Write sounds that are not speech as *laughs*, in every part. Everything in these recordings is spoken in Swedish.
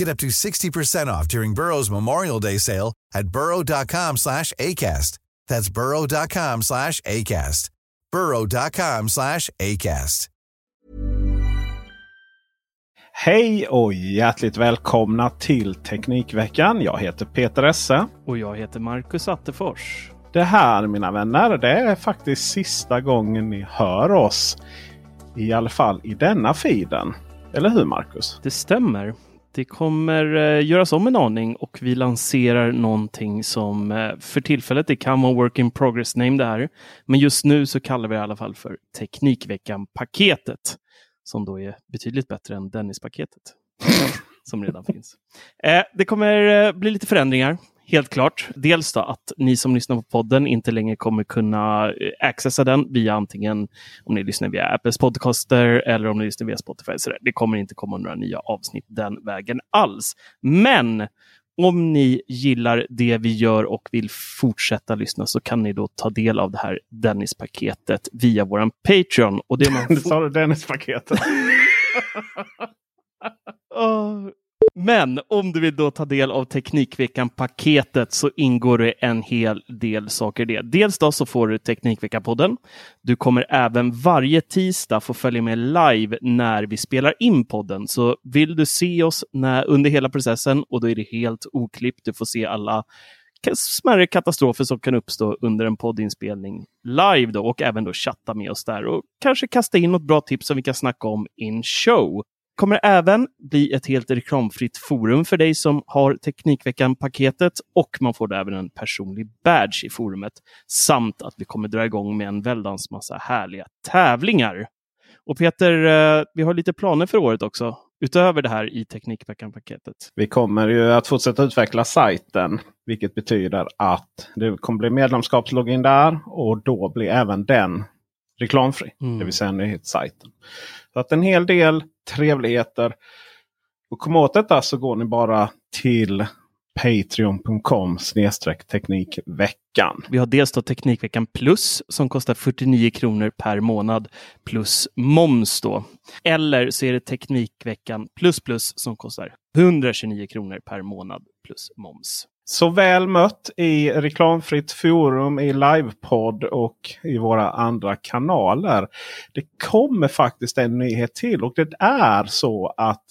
Get up to 60% off during Burrow's Memorial Day sale at burrow.com slash ACAST. That's burrow.com slash ACAST. burrow.com slash ACAST. Hej och hjärtligt välkomna till Teknikveckan. Jag heter Peter Esse. Och jag heter Marcus Attefors. Det här mina vänner, det är faktiskt sista gången ni hör oss. I alla fall i denna feeden. Eller hur Marcus? Det stämmer. Det kommer eh, göras om en aning och vi lanserar någonting som eh, för tillfället det kan vara work in progress name det här. Men just nu så kallar vi det i alla fall för Teknikveckan-paketet. Som då är betydligt bättre än Dennis-paketet. som redan *laughs* finns. Eh, det kommer eh, bli lite förändringar. Helt klart. Dels då att ni som lyssnar på podden inte längre kommer kunna eh, accessa den via antingen om ni lyssnar via Apples podcaster eller om ni lyssnar via Spotify. Så det kommer inte komma några nya avsnitt den vägen alls. Men om ni gillar det vi gör och vill fortsätta lyssna så kan ni då ta del av det här Dennis-paketet via våran Patreon. Och det man *laughs* Sa du Dennis-paketet? *laughs* Oh. Men om du vill då ta del av Teknikveckan-paketet så ingår det en hel del saker i det. Dels då så får du Teknikveckan-podden. Du kommer även varje tisdag få följa med live när vi spelar in podden. Så vill du se oss när, under hela processen och då är det helt oklippt. Du får se alla smärre katastrofer som kan uppstå under en poddinspelning live då och även då chatta med oss där och kanske kasta in något bra tips som vi kan snacka om in show kommer även bli ett helt reklamfritt forum för dig som har Teknikveckan-paketet och man får även en personlig badge i forumet. Samt att vi kommer dra igång med en väldans massa härliga tävlingar. Och Peter, eh, vi har lite planer för året också. Utöver det här i Teknikveckan-paketet. Vi kommer ju att fortsätta utveckla sajten. Vilket betyder att det kommer bli medlemskapslogin där och då blir även den reklamfri. Mm. Det vill säga nyhetssajten. Så att en hel del trevligheter. Och kom åt detta så går ni bara till Patreon.com Teknikveckan. Vi har dels då Teknikveckan Plus som kostar 49 kronor per månad plus moms. då. Eller så är det Teknikveckan Plus Plus som kostar 129 kronor per månad plus moms. Så väl mött i reklamfritt forum, i livepodd och i våra andra kanaler. Det kommer faktiskt en nyhet till och det är så att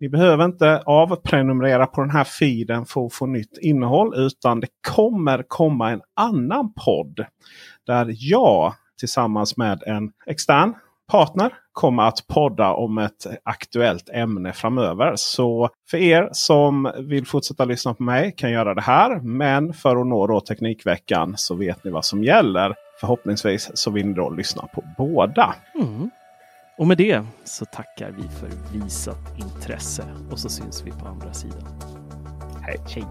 ni behöver inte avprenumerera på den här feeden för att få nytt innehåll. Utan det kommer komma en annan podd. Där jag tillsammans med en extern partner kommer att podda om ett aktuellt ämne framöver. Så för er som vill fortsätta lyssna på mig kan göra det här. Men för att nå då Teknikveckan så vet ni vad som gäller. Förhoppningsvis så vill ni då lyssna på båda. Mm. Och med det så tackar vi för visat intresse och så syns vi på andra sidan. Hej! Hej.